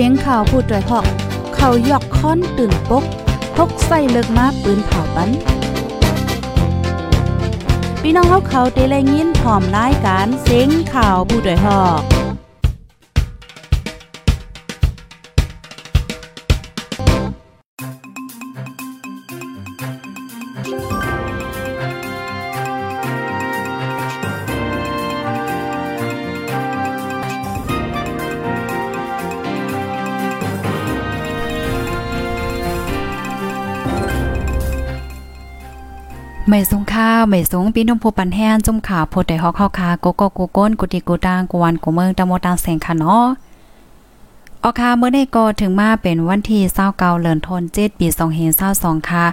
สียงข่าวพูดด้วยหอก เขายอกค้อนตื่นปกพกใส่เลิกมาปืนเผาปันพี่น้องเขาเขาเตะแรงยินพร้อมรายการเสียงข่าวผู้ด้วยหอก ไม่สงค่าไม่สงปีน้องผู้ปันแห้งจุ่มขาโพดได้ฮอกเข้าคาโกโกโกก้นกุติกูตางกวนกูเมืองตะโมตางแสงค่ะเนาะออคาเมื่อได้ก็ถึงมาเป็นวันที่29เดือนธันวาคมปี2522ค่ะ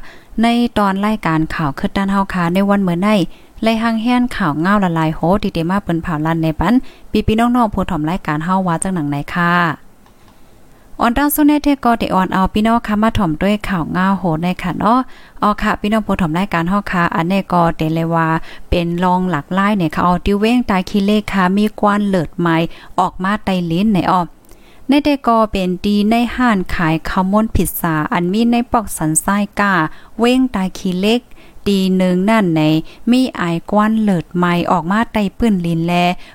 ในตอนรายการข่าวคึดด้านเฮาค่ะในวันเมื่อไนไล่หังแห่นข่าวเงาละลายโหติเตมาเปิ้นเผาลันในปันปีพี่น้องๆผู้ถ่อมรายการเฮาว่าจังหนังไหนค่ะ ออนตั้งสุนเทก็ได้ออนเอาพี่น้องค่ะมาถ่อมด้วยข่าวง่าโหในค่ะเนาะออค่ะพี่น้องผู้ถ่อมรายการเฮาค่ะอันนี้ก็เตเลยว่าเป็นรองหลักไล่เนี่ยค่ะเอาติวเว้งตายคิเลขค่ะมีกวนเลิดไม้ออกมาไตลิ้นในออในเดก็เป็นดีในห้านขายข้าวมนผิดสาอันมีในปอกสันไส้กาเว้งตายคีเล็ก ดีหนึ่งนั่นในมีอายกวนเลิดไม่ออกมาไตปื้นลินแล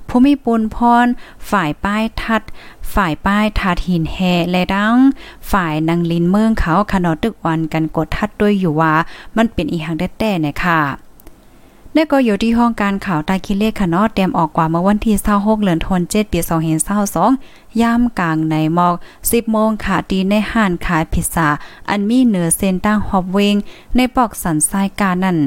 ผู้มีปุนพร ฝ่ายป้ายทัด ฝ่ายป้ายทาหินแฮและดัง ฝ่ายนางลินเมืองเขาขนอตึกวันกันกดทัดด้วยอยู่ว่า มันเป็นอีหังแต้ๆเนี่ยค่ะ นี่ก็อยู่ที่ห้องการข่าวตาคิเลขค่ะเนาะเตรียมออกกว่าเมื่อวันที่26เดือนธันวาคมปี2522ยามกลางในหมอก 10โมงค่ะตีในห้านขายพิซซ่าอันมีเหนือเส้นตั้งฮอบเวงในปอกสันทรายกานั่น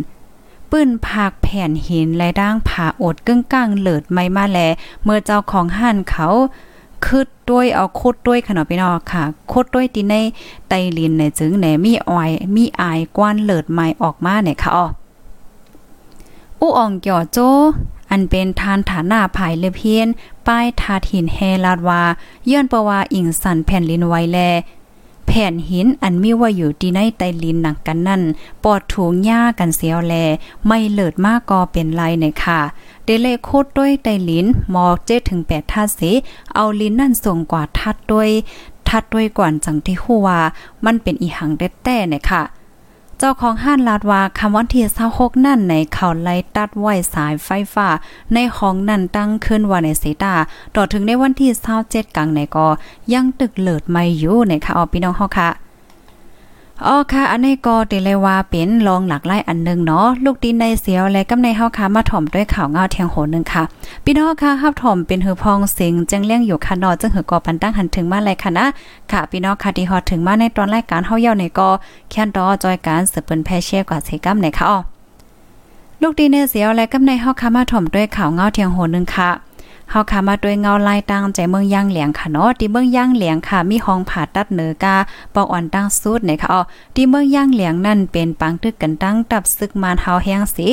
ปื้นภาคแผ่นหินและด่างผาอดกึ่งกลางเลิดไม่มาแล เมื่อเจ้าของห้านเขาคืดด้วยเอาคดด้วยขนาดพี่น้องค่ะคดด้วยตีในไตลินในจึงไหนมีอ้อยมีอายกวนเลิดไม้ออกมาเนี่ยค่ะอ๋อ อู้อ่องเกี่ยวโจ อันเป็นทานฐานหน้าภายเลเพียน ป้ายทาถินแฮลาดวา เยื่อนประวาอิงสันแผ่นลินไวแล แผ่นหินอันมีว่าอยู่ที่ในไตลินหนังกันนั่น ปอดถูงหญ้ากันเสียวแล ไม่เลิดมากก็เป็นไรเนี่ยค่ะ เดเลโคดด้วยไตลินมอกเจ็ดถึงแปดทัดสีเอาลินนั่นส่งกว่าทัดด้วย ทัดด้วยก่อนจังที่หัวมันเป็นอีหังเด็ดแต่เนี่ยค่ะ เจ้าของห้านลาดว่าคำวันที่26นั่นในเขาไล่ตัดไว้สายไฟฟ้า ในห้องนั่นตั้งขึ้นวันในเสตาต่อถึงในวันที่27กลางในก็ยังตึกเลิดไม่อยู่ในค่ะออพี่น้องเฮาค่ะ อ๋อค่ะ อันนี้ก็ติเลยว่าเป็นรองหลักไล่อันนึงเนาะ ลูกดินในเสียวและกำในเฮาค่ะมาถ่อมด้วยข่าวเงาเทียงโหนึงค่ะ พี่น้องค่ะฮับถ่อมเป็นหือพองเสียงจังเลี้ยงอยู่ค่ะนอจึงหือกอปันตั้งหันถึงมาเลยค่ะนะ ค่ะพี่น้องค่ะที่ฮอดถึงมาในตอนรายการเฮาเยาในก็แค่นดอจอยการสืบเปิ้นแพเช่กว่าเสกำในค่ะอ๋อลูกดินในเสียวและกำในเฮาค่ะมาถ่อมด้วยข่าวเงาเทียงโหนึงค่ะ เฮาค่ะมาด้วยเงาลายตังใจเมืองย่างเหลียงค่ะเนาะที่เมืองย่างเหลียงค่ะ มีห้องผ่าตัดเหนือกาปอกอ่อนตั้งสุดในค่ะอ๋อที่เมืองย่างเหลียงนั่นเป็นปังตึกกันตั้งตับซึกมานเฮาแห้งสิ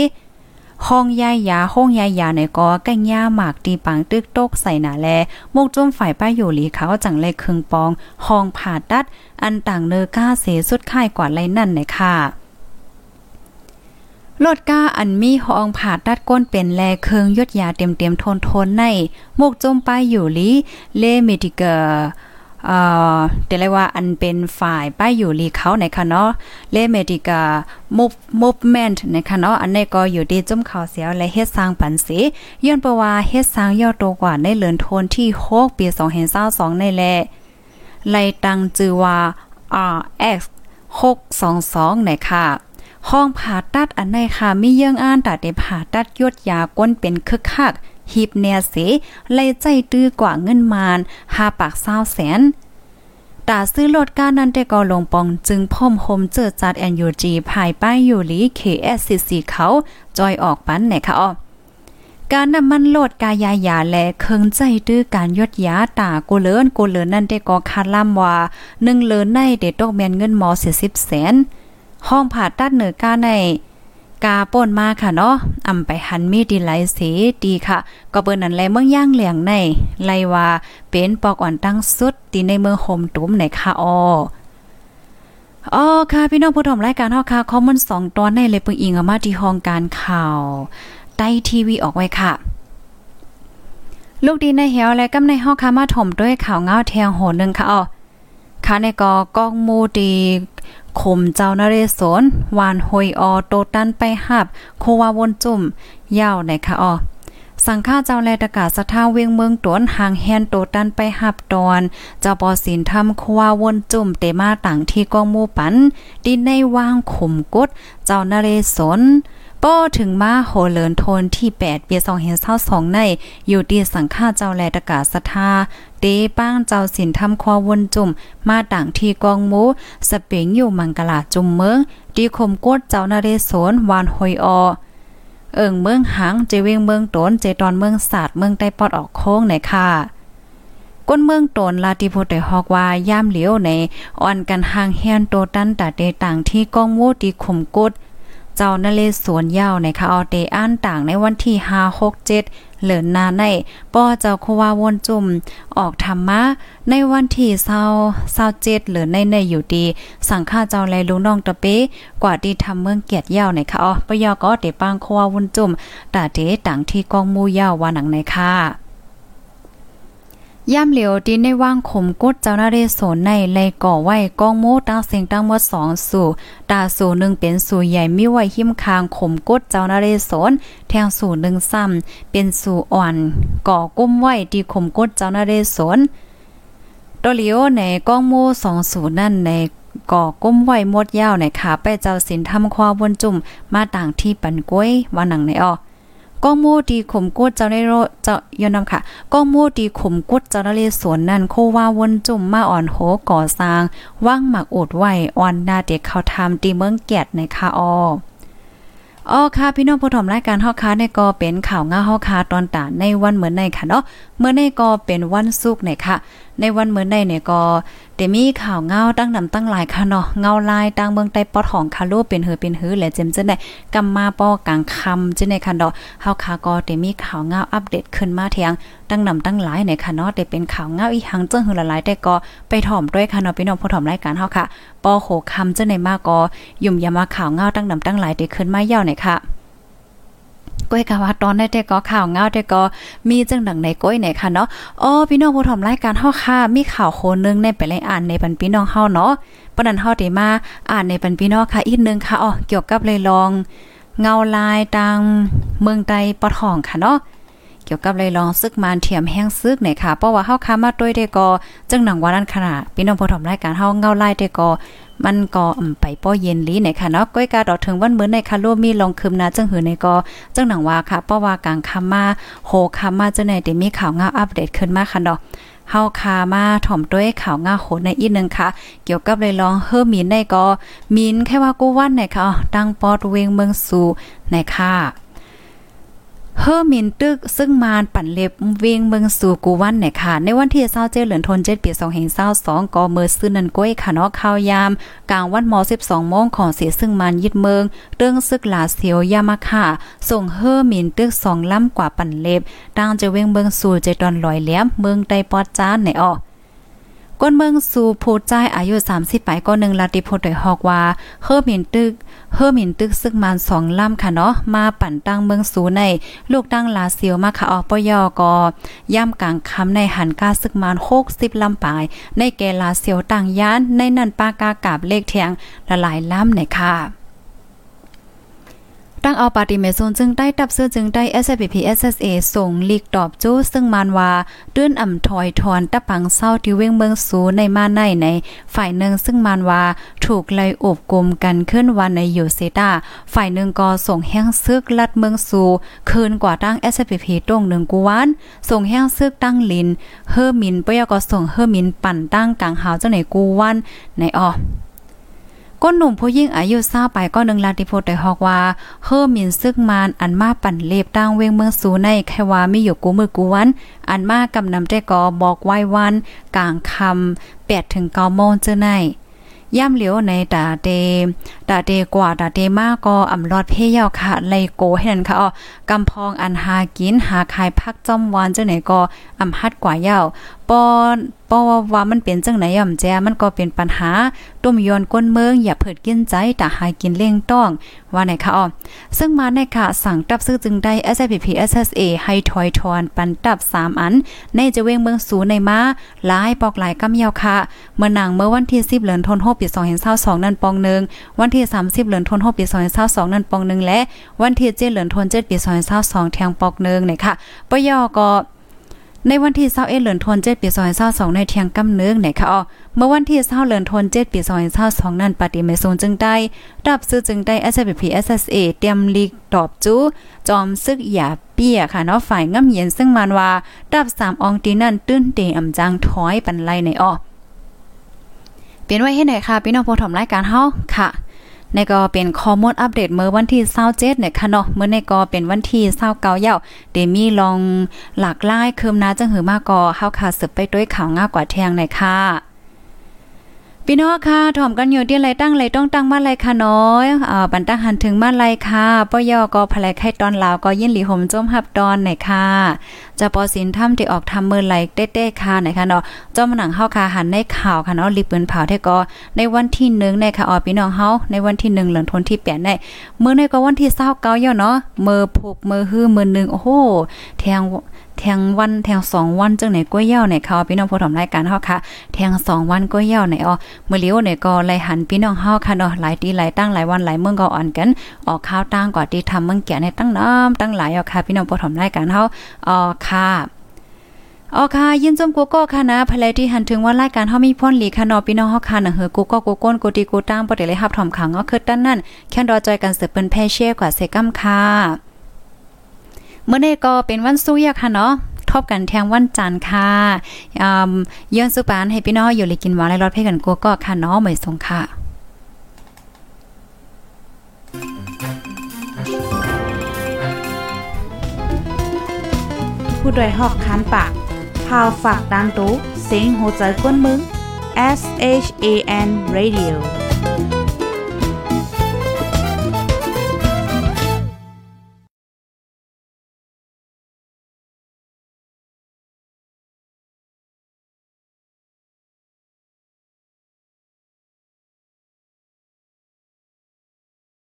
ห้องยายยาห้องยายยาในกอแก้งย่าหมากตีปังตึกตกใส่หนาแลมุกจุ่มฝ่ายป้ายอยู่หลีเขาจังเลยครึงปองห้องผ่าตัด อันต่างเนอก้าเสสุดค่ายกว่าไรนั่นในค่ะ ลดก้าอันมีห้องผ่าตัดก้นเป็นแลเคืองยดยาเต็มๆทนทนในมกจมไปอยู่ลีเลเมดิเกอร์เอ่อเดี๋ยวเลยว่าอันเป็นฝ่ายป้ายอยู่ลีเขาในคะเนาะเลเมดิกามูฟมูฟเมนต์ในคะเนาะอันนี้ก็อยู่ดีจุ่มเขาวเสียวและเฮ็ดสร้างปันสีย้อนประว่าเฮ็ดสร้างย่อโตกว่าในเลือนโทนที่6ปี2022ในแลไลตังจือว่า RX 622ในค่ะ ห้องผ่าตัดอันในค่ะมีเยื่องอ่านตัดได้ผ่าตัดยดยาก้นเป็นคึกคักหีบเนียเสไล่ใจตื้อกว่าเงินมานหาปากเศร้าแสนตาซื้อรถก้านั้นได้ก็ลงปองจึงพ่อมโฮมเจอจัดแอนยูจีภายป้ายอยู่ลี KSCC เขาจอยออกปันไหนคะอ้อการนำมันโลดกายายาและเคิงใจตื้อการยดยาตากูเลินกูเลินนั่นได้ก็คาดล่ำว่า1เลินในเด็ดตกแมนเงินหมอ40แสน ห้องผ่าตัดเหนือกาในกาป่นมาค่ะเนาะอำไปหันมีดีไหลสีดีค่ะ ก็เปิ้นนั้นแลเมืองย่างเหลียงในไลว่าเป็นปอกอ่อนตั้งสุดตีในเมืองโฮมตุ้มในค่ะอออ๋อค่ะพี่น้องผู้ชมรายการเฮาค่ะคอมมอน2ตอนในเลยเปิงอิงมาที่ห้องการข่าวใต้ทีวีออกไว้ค่ะ ลูกดีในเหวและกำในเฮาค่ะมาถมด้วยข่าวเงาแทงโหนึงค่ะอ๋อค่ะในก็กองมูดี ขมเจ้านเรศนวานหอยออโตตันไปหับ โควาวนจุ่มยาวในคะออสังฆาเจ้าแลตกาสะท้าเวียงเมืองตวนห่างแฮนโตตันไปหับตอนเจ้าปอสินทำควาวนจุ่มเตมาต่างที่กองมูปันดินในว่างขุมกดเจ้านเรศน ป้อถึงมาโหเลินโทนที่8เปีย2เห็นเศร้าสองในอยู่ดีสังฆาเจ้าแลตกาสทาเตป้างเจ้าสินทำควาวนจุ่ม มาต่างที่กองมูสเปงอยู่มังกลาจุ่มเมืองดีคมกดเจ้านเรศนวานหอยอเอิงเมืองหางเจเวงเมืองตนเจตอนเมืองศาสตร์เมืองใต้ปอดออกโค้งไหนค่ะก้นเมืองตนลาติโพเตฮอกว่าย่ามเหลียวในอ่อนกันห่างแฮนโตตันตาเตต่างที่ก้องโมตีขมกด เจ้านเลสวนยาวในคาออเตอ่านต่างในวันที่5 6 7เหลินนาในป้อเจ้าควาวนจุ่มออกธรรมะ ในวันที่เศร้าเศร้าเจ็ดเหลือในในอยู่ดี สังฆาเจ้าแลลุงน้องตะเป้กว่าที่ทำเมืองเกียรติยาวในค่ะอ๋อปยอก็เตปังควาวนจุ่มตาเตต่างที่กองมูยาววาหนังในค่ะ ย่ำเหลียวดินในว่างขมกุดเจ้านาเรโสนในเลยก่อไว้กองโมตั้งเสียงตั้งหมดสองสู่ตาสู่หนึ่งเป็นสู่ใหญ่มีไว้หิมคางขมกุดเจ้านาเรโสนแทงสู่หนึ่งซ้ำเป็นสู่อ่อน ก่อกุ้มไว้ที่ขมกุดเจ้านาเรโสนตัวเหลียวในกองโมสองสู่นั่นในก่อก้มไว้หมดยาวในขาไปเจ้าสินทำควาบนจุ่มมาต่างที่ปันก้วยว่าหนังในออ ก้องโมดีขมกุดเจ้าในโรเจ้ายอนนำค่ะก้องโมดีขมกุดเจ้าเนสวนนั่นโคว่าวนจุ่มมาอ่อนโหก่อสร้าง ว่างหมักอดไว้อ่อนนาเด็กเขาทำตีเมืองเกียดในคาอออ๋อค่ะ พี่น้องผู้ชมรายการเฮาค้าในก็เป็นข่าวง่าเฮาค้าตอนตาในวันเหมือนในค่ะเนาะ เมื่อในก็เป็นวันศุกร์เนี่ยค่ะ ในวันเหมือนในเนี่ยก็เดมีข่าวเงาตั้งนำตั้งหลายค่ะเนาะเงาลายตั้งเมืองใต้ปอดของคาโลเป็นเหือเป็นหือและเจมจะได้กำมาป้อกลางคำจังได๋ค่ะเนาะเฮาค่ะก็เดมีข่าวเงาอัปเดตขึ้นมาเทียงตั้งนำตั้งหลายในค่ะเนาะได้เป็นข่าวเงาอีหังเจิ้งหือหลายแต่ก็ไปถ่อมด้วยค่ะเนาะพี่น้องผู้ถ่อมรายการเฮาค่ะปอโหคำจังได๋มากก็ยุ่มยามาข่าวเงาตั้งนำตั้งหลายได้ขึ้นมาเยาวหน่ยค่ะ ก้อยกะว่าตอนได้แต่ก็ข่าวเงาแต่ก็มีจังดังในก้อยไหนค่ะเนาะอ๋อพี่น้องผู้ถมรายการเฮาค่ะ มีข่าวโคนึงในไปเลยอ่านในปันพี่น้องเฮาเนาะปนันเฮาได้มาอ่านในปันพี่น้องค่ะอีกนึงค่ะอ๋อเกี่ยวกับเลยลอง เงาลายตังเมืองใดปอทองค่ะเนาะเกี่ยวกับเลยลองซึกมานเทียมแห้งซึกไหนค่ะเพราะว่าเฮาค้ามาด้วยได้ก็จังหนังว่านั้นขนาดพี่น้องผู้ถมรายการเฮาเงาลายได้ก็ มันก็ไปป้อเย็นลีในค่ะเนาะก้อยกาดอกถึงวันเหมือนในค่ะโลมีลองคืมนาจังหือในก็จังหนังว่าค่ะเพราะว่ากลางคำมาโหคำมาจังไหนได้มีข่าวงาอัปเดตขึ้นมาค่ะเนาะเฮาคามาถ่อมด้วยข่าวงาโหในอีกนึงค่ะ เกี่ยวกับเลยลองเฮอมีนในก็มีนแค่ว่ากูวันในค่ะตั้งปอดเวงเมืองสู่ในค่ะ เฮอร์มินตึกซึ่งมานปั่นเล็บเวียงเมืองสู่กูวันเนี่ยค่ะ ในวันที่27เหลือนทนเจ็ดปี2522ก็เมื่อซื้อนันก้อยค่ะเนาะข้าวยาม กลางวันมอ12โมงของเสียซึ่งมานยึดเมืองเรื่องซึกหลาเสียวยามาค่ะ ส่งเฮอร์มินตึกสองล้ำกว่าปั่นเล็บดังจะเวียงเมืองสู่เจดอนลอยแหลมเมืองไตปอดจ้านในออ ก้นเมืองสูผู้ใจอายุ 30ปก็หนึ่งลาติโพดอยฮอกว่าเฮอมินตึกเฮอมินตึกซึ่งมันสองล่ำค่ะเนาะมาปั่นตั้งเมืองสูในลูกตั้งลาเซียวมาค่ะออกปยอกอย่ำกลางคำในหันกาซึกมัน60ลำปลาย ในแกลาเซียวต่างย่านในนันปากากาบเลขเทียงละหลายล่ำในค่ะ ตั้งเอาปาติเมซนจึงได้ตับเสื้อจึงได้ SPP SSA ส่งลีกตอบจู้ซึ่งมานว่าเดือนอ่ำถอยทอนตะปังเศร้าที่เว้งเมืองสูในมาในในฝ่ายหนึ่งซึ่งมานว่าถูกไล่อบกลมกันขึ้นวันในยูเซตาฝ่ายหนึ่งก็ส่งแห้งซึกลัดเมืองสูคืนกว่าตั้ง SPP ตรงหนึ่งกูวานส่งแห้งซึกตั้งลินเฮอร์มินปยก็ส่งเฮอร์มินปั่นตั้งกลางหาวเจ้าไหนกูวันในออ ก้นหนุ่มผู้ยิ่งอายุเศร้าไปก็หนึ่งลาติโพได้ฮอกว่าเฮอมินซึกมานอันมาปั่นเล็บตั้งเวงเมืองสูในแค่ว่ามีอยู่กูมือกูวัน อันมากำนำได้ก็บอกไว้วันกลางคำแปดถึงเก้าโมงเจอในย่ำเหลียวในตาเดตาเดกว่าตาเดมากก็อำลอดเพ่ยาวค่ะไลโกให้นั่นค่ะอ๋อกำพองอันหากินหาขายพักจอมวานเจ้าไหนก็อำฮัดกว่าเยาวปอน เพราะว่ามันเป็นจังไหนย่อมแจมันก็เป็นปัญหาต้มยอนก้นเมืองอย่าเผิดกินใจแต่หายกินเลี่ยงต้องว่าไหนคะอ๋อซึ่งมาในค่ะสั่งตับซื้อจึงได้ SPP SSA ให้ถอยทอนปันตับ 3 อัน ในจะเวงเมืองสูในมาหลายปอกหลายกำยาวค่ะ เมื่อนางเมื่อวันที่ 10เหลือนทนโฮปี2022นั่นปองหนึ่งวันที่ 30เหลือนทนโฮปี2022นั่นปองหนึ่งและวันที่7เหลือนทน7ปี2022แทงปอกหนึ่งเนี่ยค่ะปยอก็ ในวันที่21เหลือนทน7ปี2022ในเทียงกำเนืองไหนคะอ๋อเมื่อวันที่20เหลือนทน7ปี2022นั้นปฏิเมโซนจึงได้รับซื้อจึงได้ SPP SSA เตรียมลีกตอบจู้จอมซึกหยาเปียค่ะเนาะฝ่ายง่ำเย็นซึ่งมันว่าดับ3อองตีนั่นตื้นเตอำจังถอยปันไลในอ้อเปลี่ยนไว้ให้ไหนค่ะพี่น้องผู้ชมรายการเฮาค่ะ ในก็เป็นข้อมูลอัปเดตเมื่อวันที่27เนี่ยค่ะเนาะเมื่อในก็เป็นวันที่29เย้าเดมีลองหลากหลายคืมนาจังหือมากก็เฮาค่ะสืบไปด้วยข่าวง่ากว่าแทงในค่ะพี่น้องค่ะถ่อมกันอยู่ที่ไรตั้งไรต้องตั้งมาไรค่ะน้อยอ่าปันตั้งหันถึงมาไรค่ะป้อยอก็ภลายไข่ตอนลาวก็ยินหลีหมจมหับตอนไหนค่ะ จะปอสินถ้ำที่ออกทำมือไหลเต้ๆค่ะไหนค่ะเนาะจอมหนังเฮาค่ะหันในข่าวค่ะเนาะรีบเปืนเผาเทก็ในวันที่หนึ่งในค่ะออพี่น้องเฮาในวันที่หนึ่งเหลือนทนที่แปดในมือในก็วันที่เศร้าเก้าย่อเนาะมือผูกมือฮื้อมือหนึ่งโอ้โหแทงแทงวันแทงสองวันจังไหนก้อยเย่าไหนเขาพี่น้องผู้ถมรายการเฮาค่ะ แทงสองวันก้อยเย่าไหนอ๋อเมื่อเลี้ยวไหนก็ไล่หันพี่น้องเฮาค่ะเนาะหลายตีหลายตั้งหลายวันหลายเมืองก็อ่อนกัน ออกข้าวตั้งกว่าที่ทำเมืองแก่ในตั้งน้ำตั้งหลายอ๋อค่ะพี่น้องผู้ถมรายการเฮาอ๋อค่ะอ๋อค่ะยินจมกูก็ค่ะนะภายที่หันถึงว่ารายการเฮามีพ่นหลีค่ะนาะพี่น้องเฮาค่ะนะเฮอกูก็กูก้นกูตีกูตั้งบ่ได้เลยรับถอมขังก็คือด้านนั้นแค่รอจอยกันเสือเปิ้นแพ่เช่กว่าเซกัมค่ะเมื่อนี้ก็เป็นวันสู้ยค่ะเนาะทบกันแทงวันจันทร์ค่ะอ่าย้อนสุปานให้พี่น้องอยู่เลยกินหวานและรอดเพ่กันกัวก็ค่ะเนาะเหมยสงค่ะ ผู้ดยหอกคันปากพาวฝากดังตู้เสียงโหใจกวนมึง S H A N Radio